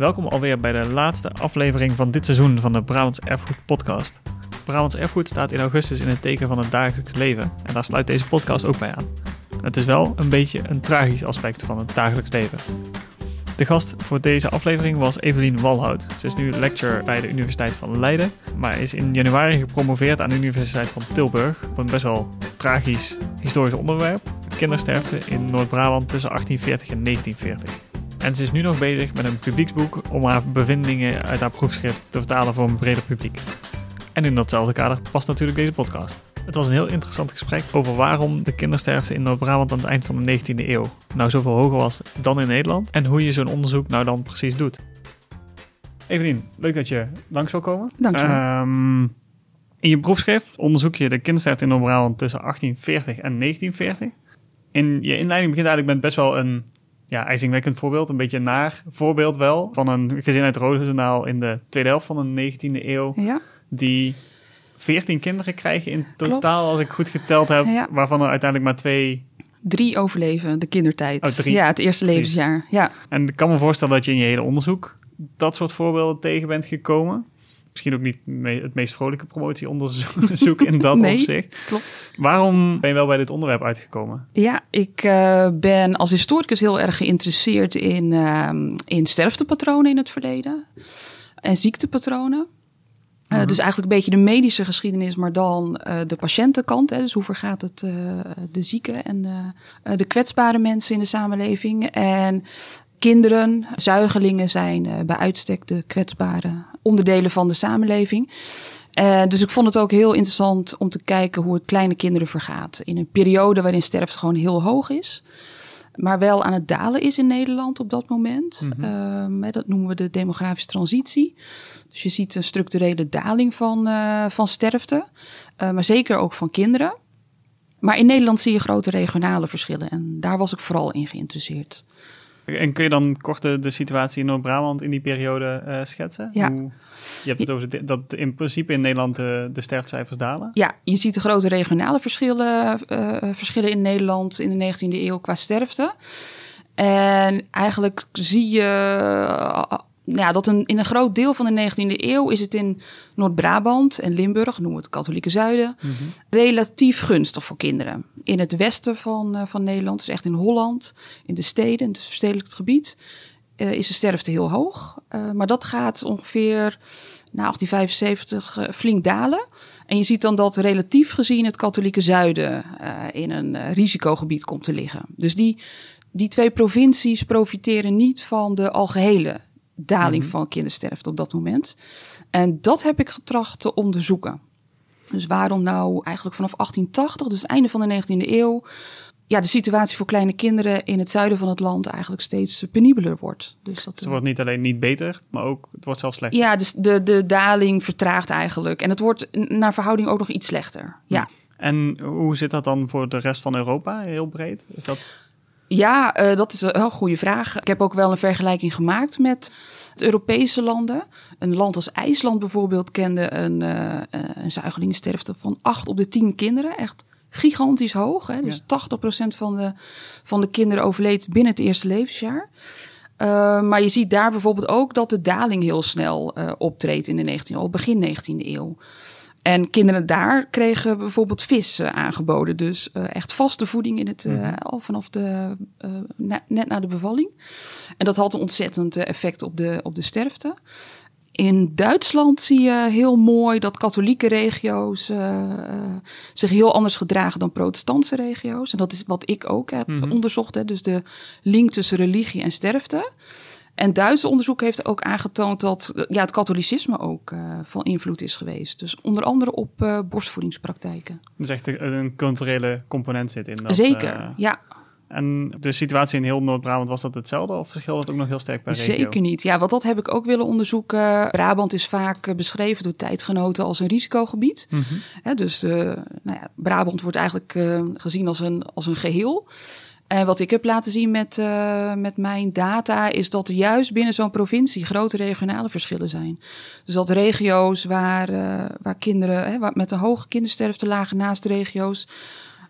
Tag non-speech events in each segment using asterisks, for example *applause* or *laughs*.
Welkom alweer bij de laatste aflevering van dit seizoen van de Brabants Erfgoed Podcast. Brabants Erfgoed staat in augustus in het teken van het dagelijks leven en daar sluit deze podcast ook bij aan. Het is wel een beetje een tragisch aspect van het dagelijks leven. De gast voor deze aflevering was Evelien Walhout. Ze is nu lecturer bij de Universiteit van Leiden, maar is in januari gepromoveerd aan de Universiteit van Tilburg op een best wel tragisch historisch onderwerp: kindersterfte in Noord-Brabant tussen 1840 en 1940. En ze is nu nog bezig met een publieksboek om haar bevindingen uit haar proefschrift te vertalen voor een breder publiek. En in datzelfde kader past natuurlijk deze podcast. Het was een heel interessant gesprek over waarom de kindersterfte in Noord-Brabant aan het eind van de 19e eeuw nou zoveel hoger was dan in Nederland en hoe je zo'n onderzoek nou dan precies doet. Evelien, leuk dat je langs wil komen. Dank je. Ehm, in je proefschrift onderzoek je de kindersterfte in Noord-Brabant tussen 1840 en 1940. In je inleiding begint eigenlijk met best wel een ja, ijzingwekkend voorbeeld, een beetje een naar voorbeeld wel, van een gezin uit Roosendaal in de tweede helft van de 19e eeuw, Ja, die 14 kinderen krijgen in Klopt. totaal, als ik goed geteld heb, Ja. waarvan er uiteindelijk maar twee... drie overleven de kindertijd. Oh. Ja, het eerste Precies. levensjaar. Ja, En ik kan me voorstellen dat je in je hele onderzoek dat soort voorbeelden tegen bent gekomen. Misschien ook niet het meest vrolijke promotieonderzoek in dat *laughs* Nee. opzicht. klopt. Waarom ben je wel bij dit onderwerp uitgekomen? Ja, ik eh, ben als historicus heel erg geïnteresseerd in, ehm, in sterftepatronen in het verleden en ziektepatronen. Eh, Mhm. Dus eigenlijk een beetje de medische geschiedenis, maar dan eh, de patiëntenkant. Hè, dus hoe vergaat het de zieken en de kwetsbare mensen in de samenleving. En kinderen, zuigelingen zijn eh, bij uitstek de kwetsbare onderdelen van de samenleving. Eh, dus ik vond het ook heel interessant om te kijken hoe het kleine kinderen vergaat. In een periode waarin sterfte gewoon heel hoog is. Maar wel aan het dalen is in Nederland op dat moment. Mhm. Ehm, dat noemen we de demografische transitie. Dus je ziet een structurele daling van, eh, van sterfte. maar zeker ook van kinderen. Maar in Nederland zie je grote regionale verschillen. En daar was ik vooral in geïnteresseerd. En kun je dan kort de, de situatie in Noord-Brabant in die periode eh, schetsen? Ja. Hoe, je hebt het over dat in principe in Nederland de, de sterftecijfers dalen. Ja, je ziet de grote regionale verschillen, eh, verschillen in Nederland in de 19e eeuw qua sterfte. En eigenlijk zie je eh, ja, dat een, in een groot deel van de 19e eeuw is het in Noord-Brabant en Limburg, noemen we het katholieke zuiden, relatief gunstig voor kinderen. In het westen van, eh, van Nederland, dus echt in Holland, in de steden, in het verstedelijkt gebied, eh, is de sterfte heel hoog. Eh, maar dat gaat ongeveer na 1875 eh, flink dalen. En je ziet dan dat relatief gezien het katholieke zuiden in een risicogebied komt te liggen. Dus die, die twee provincies profiteren niet van de algehele daling van kindersterfte op dat moment. En dat heb ik getracht te onderzoeken. Dus waarom nou eigenlijk vanaf 1880, dus het einde van de 19e eeuw, ja, de situatie voor kleine kinderen in het zuiden van het land eigenlijk steeds penibeler wordt. Dus dat, het wordt niet alleen niet beter, maar ook het wordt zelfs slechter. ja, dus de, de daling vertraagt eigenlijk. En het wordt naar verhouding ook nog iets slechter. Ja, En hoe zit dat dan voor de rest van Europa, heel breed? Is dat... ja eh, dat is een heel goede vraag. Ik heb ook wel een vergelijking gemaakt met de Europese landen. Een land als IJsland bijvoorbeeld kende een, eh, een zuigelingensterfte van 8 op de 10 kinderen. Echt gigantisch hoog. Hè? Dus 80% van de, van de kinderen overleed binnen het eerste levensjaar. Uh, maar je ziet daar bijvoorbeeld ook dat de daling heel snel uh, optreedt in de 19e eeuw, begin 19e eeuw. En kinderen daar kregen bijvoorbeeld vis uh, aangeboden. Dus echt vaste voeding in het, mm-hmm. al vanaf de, na, net na de bevalling. En dat had een ontzettend effect op de, op de sterfte. In Duitsland zie je heel mooi dat katholieke regio's uh, zich heel anders gedragen dan protestantse regio's. En dat is wat ik ook heb mm-hmm. onderzocht. Hè, dus de link tussen religie en sterfte. En Duitse onderzoek heeft ook aangetoond dat ja, het katholicisme ook uh, van invloed is geweest. Dus onder andere op borstvoedingspraktijken. Dus echt een, een culturele component zit in dat. Zeker, ja. En de situatie in heel Noord-Brabant, was dat hetzelfde of verschilde dat ook nog heel sterk per regio? Zeker niet. Ja, want dat heb ik ook willen onderzoeken. Brabant is vaak eh, beschreven door tijdgenoten als een risicogebied. He, dus uh, nou ja, Brabant wordt eigenlijk uh, gezien als een, als een geheel. En wat ik heb laten zien met, uh, met mijn data is dat er juist binnen zo'n provincie grote regionale verschillen zijn. Dus dat regio's waar, uh, waar kinderen hè, met een hoge kindersterfte lagen naast regio's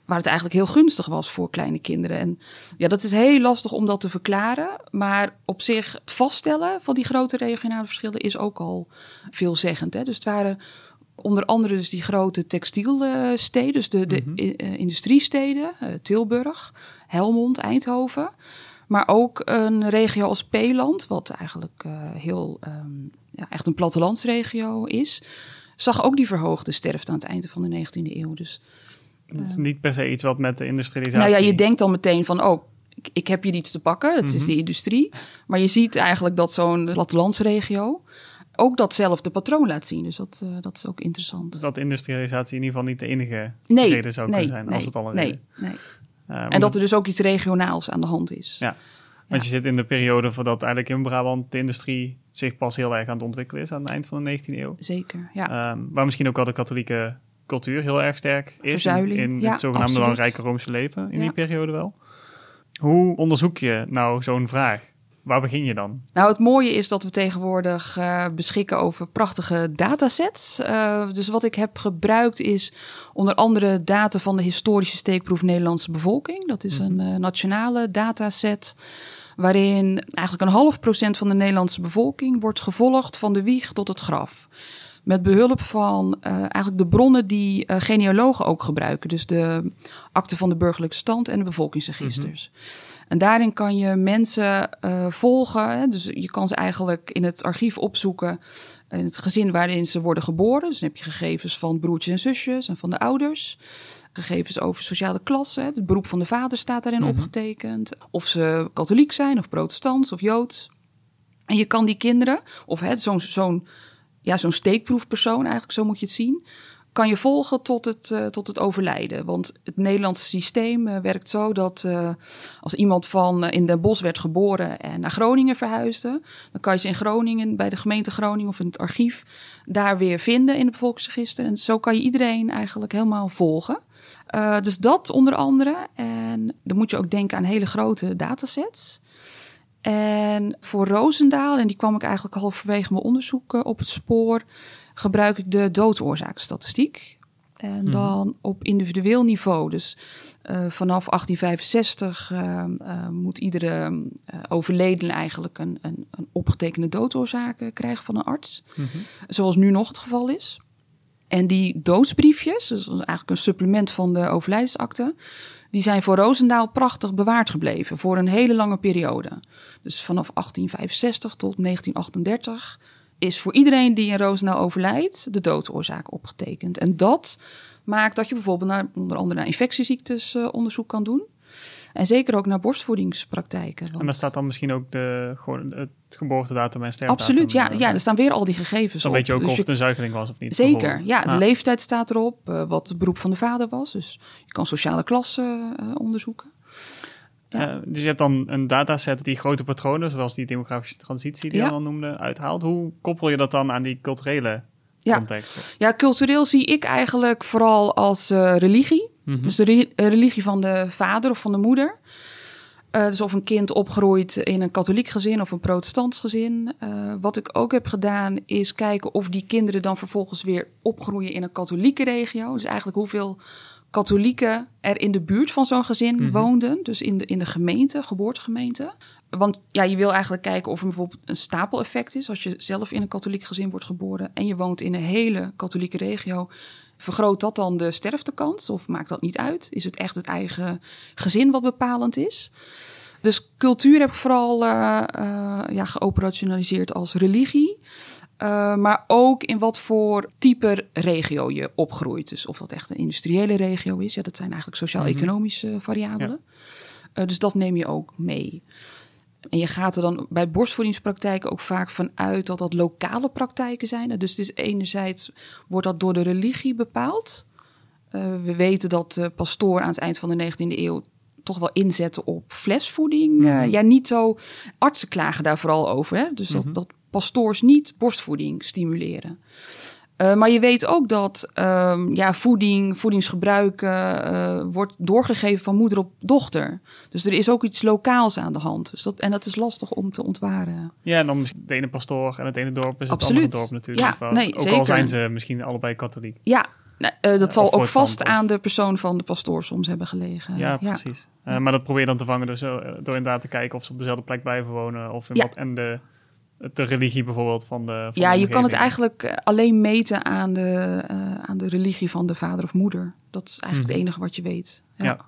waar het eigenlijk heel gunstig was voor kleine kinderen. En ja, dat is heel lastig om dat te verklaren. Maar op zich, het vaststellen van die grote regionale verschillen is ook al veelzeggend. Hè? Dus het waren onder andere dus die grote textielsteden, dus de, de mm industriesteden, uh, Tilburg, Helmond, Eindhoven. Maar ook een regio als Peeland, wat eigenlijk uh, heel um, ja, echt een plattelandsregio is, zag ook die verhoogde sterfte aan het einde van de 19e eeuw. Dus het is niet per se iets wat met de industrialisatie... Nou ja, je denkt dan meteen van, oh, ik, ik heb hier iets te pakken. Het is Mhm. de industrie. Maar je ziet eigenlijk dat zo'n plattelandsregio ook datzelfde patroon laat zien. Dus dat, uh, dat is ook interessant. Dat industrialisatie in ieder geval niet de enige nee, reden zou nee, kunnen zijn, nee, als het al een nee, reden. nee. Uh, en dat er dus ook iets regionaals aan de hand is. Ja, want je zit in de periode voordat eigenlijk in Brabant de industrie zich pas heel erg aan het ontwikkelen is aan het eind van de 19e eeuw. Zeker, ja. Um, waar misschien ook wel de katholieke cultuur heel erg sterk is. Verzuiling, in, in ja, het zogenaamde rijke Roomse leven in Ja. die periode wel. Hoe onderzoek je nou zo'n vraag? Waar begin je dan? Nou, het mooie is dat we tegenwoordig uh, beschikken over prachtige datasets. Uh, dus wat ik heb gebruikt is onder andere data van de historische steekproef Nederlandse bevolking. Dat is een uh, nationale dataset waarin eigenlijk een half procent van de Nederlandse bevolking wordt gevolgd van de wieg tot het graf. Met behulp van uh, eigenlijk de bronnen die uh, genealogen ook gebruiken. Dus de akte van de burgerlijke stand en de bevolkingsregisters. Mm -hmm. En daarin kan je mensen uh, volgen. Hè? Dus je kan ze eigenlijk in het archief opzoeken. In het gezin waarin ze worden geboren. Dus dan heb je gegevens van broertjes en zusjes en van de ouders. Gegevens over sociale klasse. Het beroep van de vader staat daarin Mhm. mm -hmm. opgetekend. Of ze katholiek zijn of protestants of joods. En je kan die kinderen, of zo'n zo'n ja, zo'n steekproefpersoon eigenlijk, zo moet je het zien, kan je volgen tot het, uh, tot het overlijden. Want het Nederlandse systeem uh, werkt zo dat uh, als iemand van in Den Bosch werd geboren en naar Groningen verhuisde, dan kan je ze in Groningen, bij de gemeente Groningen of in het archief, daar weer vinden in het bevolkingsregister. En zo kan je iedereen eigenlijk helemaal volgen. dus dat onder andere. En dan moet je ook denken aan hele grote datasets. En voor Roosendaal, en die kwam ik eigenlijk halverwege mijn onderzoek op het spoor, gebruik ik de doodsoorzakenstatistiek. En Mhm. dan op individueel niveau. Dus uh, vanaf 1865 uh, moet iedere overledene eigenlijk een, een, een opgetekende doodsoorzaak krijgen van een arts. Mhm. Zoals nu nog het geval is. En die doodsbriefjes, dus dat is eigenlijk een supplement van de overlijdensakte, die zijn voor Roosendaal prachtig bewaard gebleven voor een hele lange periode. Dus vanaf 1865 tot 1938 is voor iedereen die in Roosendaal overlijdt de doodsoorzaak opgetekend. En dat maakt dat je bijvoorbeeld naar, onder andere naar infectieziektes uh, onderzoek kan doen. En zeker ook naar borstvoedingspraktijken. En daar staat dan misschien ook de, gewoon het geboortedatum en sterfdatum. Absoluut, ja, uh, ja. Er staan weer al die gegevens dan op. weet je ook Dus of het een zuigeling was of niet. Zeker, ja. De leeftijd staat erop, uh, wat het beroep van de vader was. Dus je kan sociale klasse uh, onderzoeken. Ja. Uh, dus je hebt dan een dataset die grote patronen, zoals die demografische transitie die Ja. je al noemde, uithaalt. Hoe koppel je dat dan aan die culturele Ja. context? Ja, cultureel zie ik eigenlijk vooral als uh, religie. Mhm. Dus de re- religie van de vader of van de moeder. Uh, dus of een kind opgroeit in een katholiek gezin of een protestants gezin. Uh, wat ik ook heb gedaan is kijken of die kinderen dan vervolgens weer opgroeien in een katholieke regio. Dus eigenlijk hoeveel katholieken er in de buurt van zo'n gezin Mhm. woonden. Dus in de, in de gemeente, geboortegemeente. Want ja, je wil eigenlijk kijken of er bijvoorbeeld een stapeleffect is. Als je zelf in een katholiek gezin wordt geboren en je woont in een hele katholieke regio. Vergroot dat dan de sterftekans of maakt dat niet uit? Is het echt het eigen gezin wat bepalend is? Dus cultuur heb ik vooral uh, uh, ja, geoperationaliseerd als religie. Uh, maar ook in wat voor type regio je opgroeit. Dus of dat echt een industriële regio is. Ja, dat zijn eigenlijk sociaal-economische -hmm. variabelen. Ja. dus dat neem je ook mee. En je gaat er dan bij borstvoedingspraktijken ook vaak van uit dat dat lokale praktijken zijn. Dus het is enerzijds wordt dat door de religie bepaald. Uh, we weten dat de pastoor aan het eind van de 19e eeuw toch wel inzetten op flesvoeding. -hmm. uh, ja, niet zo. Artsen klagen daar vooral over. Hè? Dus mm -hmm. dat, dat pastoors niet borstvoeding stimuleren. Uh, maar je weet ook dat um, ja, voeding, voedingsgebruik uh, wordt doorgegeven van moeder op dochter. Dus er is ook iets lokaals aan de hand. Dus dat, en dat is lastig om te ontwaren. Ja, en dan de ene pastoor en het ene dorp is Absoluut. het andere dorp natuurlijk. Ja, nee, ook zeker. al zijn ze misschien allebei katholiek. Ja, Nou, eh, dat zal ook vast of- aan de persoon van de pastoor soms hebben gelegen. ja, precies. Eh, maar dat probeer je dan te vangen dus, eh, door inderdaad te kijken of ze op dezelfde plek blijven wonen. Of in Ja. wat, en de, de religie bijvoorbeeld van de van Ja, de je kan het eigenlijk eh, alleen meten aan de, eh, aan de religie van de vader of moeder. Dat is eigenlijk Mhm. het enige wat je weet. Ja. Ja.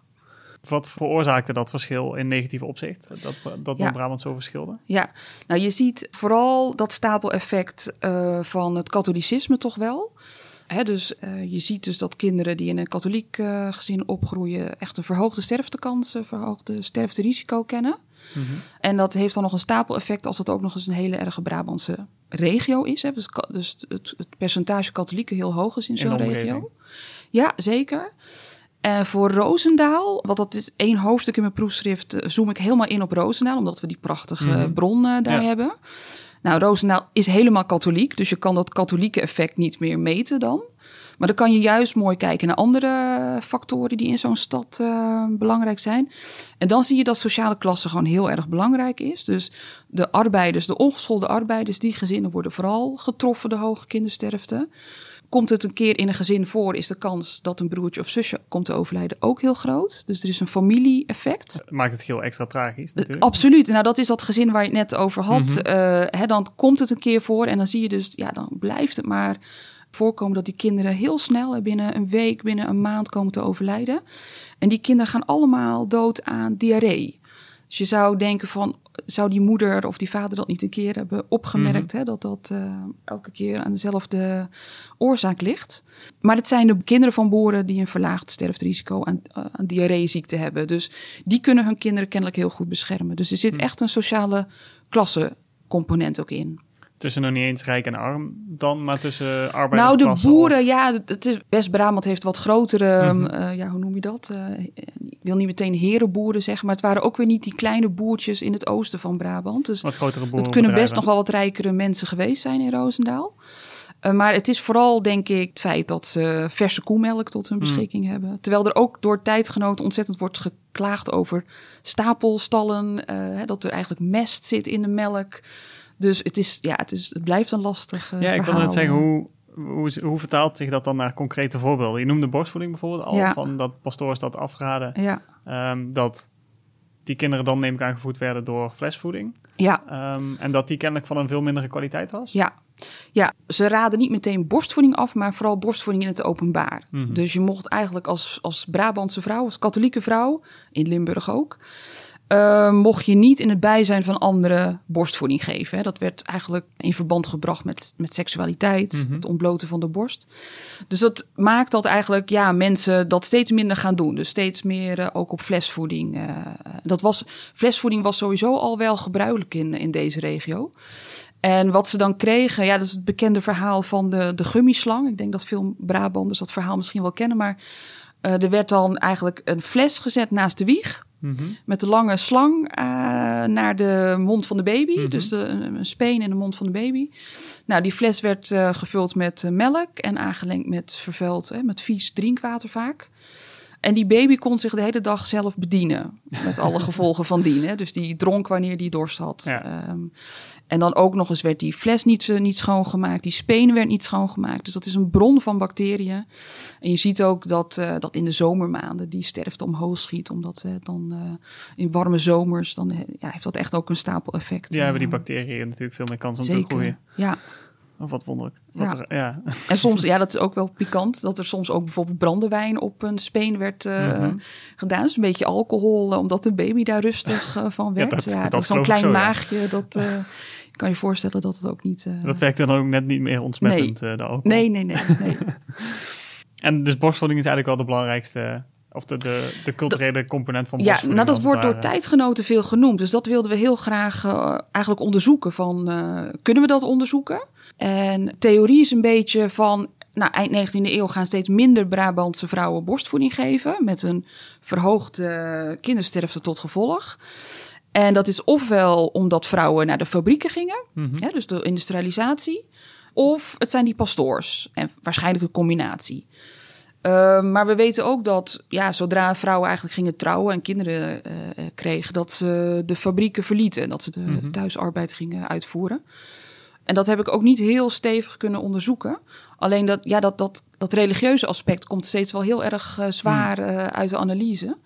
Wat veroorzaakte dat verschil in negatieve opzicht? Dat, dat Ja. Noord-Brabant zo verschilde? Ja, nou je ziet vooral dat stapeleffect eh, van het katholicisme toch wel. Hè, dus eh, je ziet dus dat kinderen die in een katholiek eh, gezin opgroeien... echt een verhoogde sterftekans, een verhoogde sterfterisico kennen. Mhm. En dat heeft dan nog een stapeleffect als het ook nog eens een hele erge Brabantse regio is. Hè? Dus, dus het, het percentage katholieken heel hoog is in zo'n regio. Ja, zeker. En voor Roosendaal, want dat is één hoofdstuk in mijn proefschrift, eh, zoom ik helemaal in op Roosendaal, omdat we die prachtige Mhm. bron eh, daar Ja. hebben. Nou, Roosendaal is helemaal katholiek, dus je kan dat katholieke effect niet meer meten dan. Maar dan kan je juist mooi kijken naar andere factoren die in zo'n stad eh, belangrijk zijn. En dan zie je dat sociale klasse gewoon heel erg belangrijk is. Dus de arbeiders, de ongeschoolde arbeiders, die gezinnen worden vooral getroffen, de hoge kindersterfte. Komt het een keer in een gezin voor, is de kans dat een broertje of zusje komt te overlijden ook heel groot. Dus er is een familie-effect. Maakt het heel extra tragisch Eh, natuurlijk. Absoluut. Nou, dat is dat gezin waar je het net over had. Eh, hè, dan komt het een keer voor en dan zie je dus, ja, dan blijft het maar voorkomen dat die kinderen heel snel, binnen een week, binnen een maand komen te overlijden. En die kinderen gaan allemaal dood aan diarree. Dus je zou denken van, zou die moeder of die vader dat niet een keer hebben opgemerkt, hè, dat dat eh, elke keer aan dezelfde oorzaak ligt. Maar het zijn de kinderen van boeren die een verlaagd sterfterisico aan, eh, aan diarreeziekte hebben. Dus die kunnen hun kinderen kennelijk heel goed beschermen. Dus er zit echt een sociale klasse component ook in. Tussen nog niet eens rijk en arm dan, maar tussen arbeiders Nou, de boeren, ja, het is, West-Brabant heeft wat grotere, Mhm. eh, ja, hoe noem je dat? Eh, ik wil niet meteen herenboeren zeggen, maar het waren ook weer niet die kleine boertjes in het oosten van Brabant. Dus Wat grotere boeren. het kunnen best nog wel wat rijkere mensen geweest zijn in Roosendaal. Eh, maar het is vooral, denk ik, het feit dat ze verse koemelk tot hun Mm. beschikking hebben. Terwijl er ook door tijdgenoten ontzettend wordt geklaagd over stapelstallen. hè, dat er eigenlijk mest zit in de melk. Dus het, is, ja, het, is, het blijft een lastig eh, Ja, ik verhaal. net zeggen, hoe, hoe, hoe vertaalt zich dat dan naar concrete voorbeelden? Je noemde borstvoeding bijvoorbeeld al, Ja. van dat pastoors dat afraden. Ja, Ehm, dat die kinderen dan neem ik aan gevoed werden door flesvoeding. ja, Ehm, en dat die kennelijk van een veel mindere kwaliteit was. ja. Ja, ze raden niet meteen borstvoeding af, maar vooral borstvoeding in het openbaar. Mhm. Dus je mocht eigenlijk als, als Brabantse vrouw, als katholieke vrouw, in Limburg ook, eh, mocht je niet in het bijzijn van anderen borstvoeding geven. Hè. Dat werd eigenlijk in verband gebracht met, met seksualiteit, Mhm. het ontbloten van de borst. Dus dat maakt dat eigenlijk ja, mensen dat steeds minder gaan doen. Dus steeds meer eh, ook op flesvoeding. eh, dat was, flesvoeding was sowieso al wel gebruikelijk in, in deze regio. En wat ze dan kregen, ja, dat is het bekende verhaal van de, de gummislang. Ik denk dat veel Brabanders dat verhaal misschien wel kennen. Maar er werd dan eigenlijk een fles gezet naast de wieg. Mhm. Met de lange slang eh, naar de mond van de baby. Mhm. Dus de, een, een speen in de mond van de baby. Nou, die fles werd eh, gevuld met eh, melk en aangelengd met vervuild, hè, met vies drinkwater vaak. En die baby kon zich de hele dag zelf bedienen. Met alle *laughs* gevolgen van dien. Hè. Dus die dronk wanneer die dorst had. Ja. Ehm, en dan ook nog eens werd die fles niet, eh, niet schoongemaakt. Die speen werd niet schoongemaakt. Dus dat is een bron van bacteriën. En je ziet ook dat, eh, dat in de zomermaanden die sterfte omhoog schiet. Omdat eh, dan in warme zomers, dan ja, heeft dat echt ook een stapeleffect. Ja, hebben die bacteriën natuurlijk veel meer kans om te groeien. ja. Of wat wonderlijk. Ja. Wat er- ja. *laughs* En soms, ja, dat is ook wel pikant, dat er soms ook bijvoorbeeld brandewijn op een speen werd eh, Mhm. gedaan. Dus een beetje alcohol, eh, omdat de baby daar rustig eh, van werd. Ja, dat- dat, dat is zo'n klein zo, ja. maagje, dat *laughs* kan je voorstellen dat het ook niet... Dat werkt dan ook net niet meer ontsmettend, eh, de alcohol. nee, nee, nee, nee. *laughs* En dus borstvoeding is eigenlijk wel de belangrijkste, of de, de, de culturele component van Ja, nou dat wordt door tijdgenoten veel genoemd. Dus dat wilden we heel graag eh, eigenlijk onderzoeken. Van, eh, kunnen we dat onderzoeken? En theorie is een beetje van... Nou, eind 19e eeuw gaan steeds minder Brabantse vrouwen borstvoeding geven... met een verhoogde kindersterfte tot gevolg. En dat is ofwel omdat vrouwen naar de fabrieken gingen... Mhm. hè, dus de industrialisatie... of het zijn die pastoors. En waarschijnlijk een combinatie. Uh, maar we weten ook dat ja, zodra vrouwen eigenlijk gingen trouwen en kinderen uh, kregen, dat ze de fabrieken verlieten. Dat ze de Mhm. thuisarbeid gingen uitvoeren. En dat heb ik ook niet heel stevig kunnen onderzoeken. Alleen dat, ja, dat, dat, dat religieuze aspect komt steeds wel heel erg uh, zwaar uh, uit de analyse.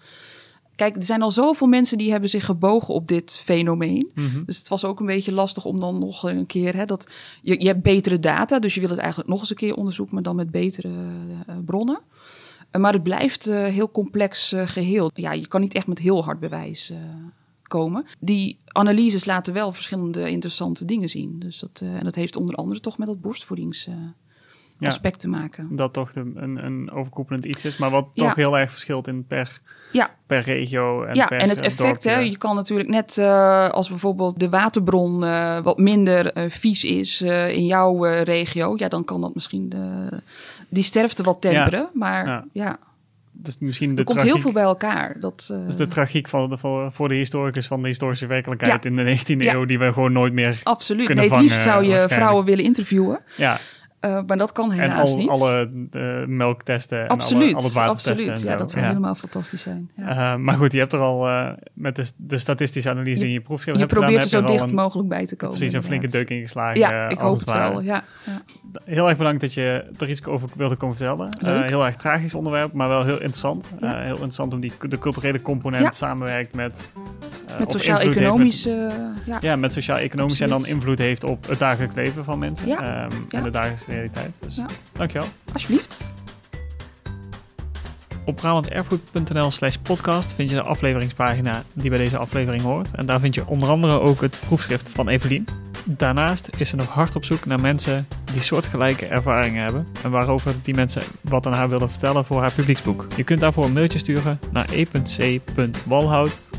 Kijk, er zijn al zoveel mensen die hebben zich gebogen op dit fenomeen. Mm -hmm. Dus het was ook een beetje lastig om dan nog een keer... Hè, dat, je, je hebt betere data, dus je wil het eigenlijk nog eens een keer onderzoeken... maar dan met betere uh, bronnen. maar het blijft heel complex geheel. Ja, je kan niet echt met heel hard bewijs komen. Die analyses laten wel verschillende interessante dingen zien. Dus dat, uh, en dat heeft onder andere toch met dat borstvoedingsaspect uh, te maken. Dat toch de, een, een overkoepelend iets is, maar wat toch heel erg verschilt in per, ja. per regio. En ja, per, en het effect, hè, je kan natuurlijk net uh, als bijvoorbeeld de waterbron wat minder vies is in jouw regio, ja, dan kan dat misschien de, die sterfte wat temperen. Ja. Maar ja dus misschien de er komt tragiek, heel veel bij elkaar. Dat, uh... is de tragiek van de, voor, voor de historicus van de historische werkelijkheid ja. in de 19e ja. eeuw, die we gewoon nooit meer Absoluut. kunnen nee, het liefst vangen, zou je vrouwen willen interviewen. Ja. Uh, maar dat kan en helaas al, niet. alle uh, melktesten absoluut, en alle, al het watertesten absoluut. en. Ja, dat zou helemaal fantastisch zijn. Ja. Uh, maar goed, je hebt er al met de, de, statistische analyse je, in je proefschrift Je probeert gedaan, er zo dicht een, mogelijk bij te komen. Precies, een inderdaad. flinke deuk ingeslagen. Ja, ik hoop het, wel. Ja, ja. Heel erg bedankt dat je er iets over wilde komen vertellen. heel erg tragisch onderwerp, maar wel heel interessant. heel interessant om die, de culturele component samenwerkt met... met sociaal-economische... Ja. ja, met sociaal-economisch en dan invloed heeft op het dagelijks leven van mensen. Ja. Um, en de dagelijkse realiteit. Dus dankjewel. Alsjeblieft. Op brabantserfgoed.nl slash podcast vind je de afleveringspagina die bij deze aflevering hoort. En daar vind je onder andere ook het proefschrift van Evelien. Daarnaast is ze nog hard op zoek naar mensen die soortgelijke ervaringen hebben en waarover die mensen wat aan haar willen vertellen voor haar publieksboek. Je kunt daarvoor een mailtje sturen naar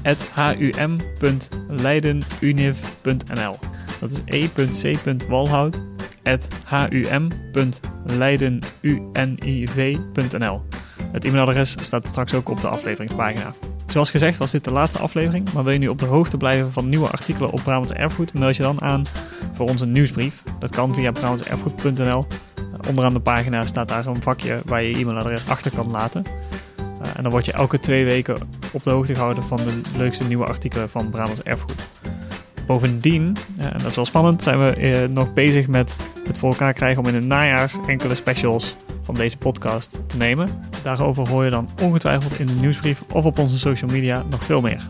e.c.walhout.hum.leidenuniv.nl Dat is e.c.walhout hum.leidenuniv.nl. Het e-mailadres staat straks ook op de afleveringspagina. Zoals gezegd was dit de laatste aflevering, maar wil je nu op de hoogte blijven van nieuwe artikelen op Brabants Erfgoed, meld je dan aan voor onze nieuwsbrief. Dat kan via brabantserfgoed.nl. Onderaan de pagina staat daar een vakje waar je e-mailadres achter kan laten. En dan word je elke twee weken op de hoogte gehouden van de leukste nieuwe artikelen van Brabants Erfgoed. Bovendien, en dat is wel spannend, zijn we eh, nog bezig met het voor elkaar krijgen om in het najaar enkele specials van deze podcast te nemen. Daarover hoor je dan ongetwijfeld in de nieuwsbrief of op onze social media nog veel meer.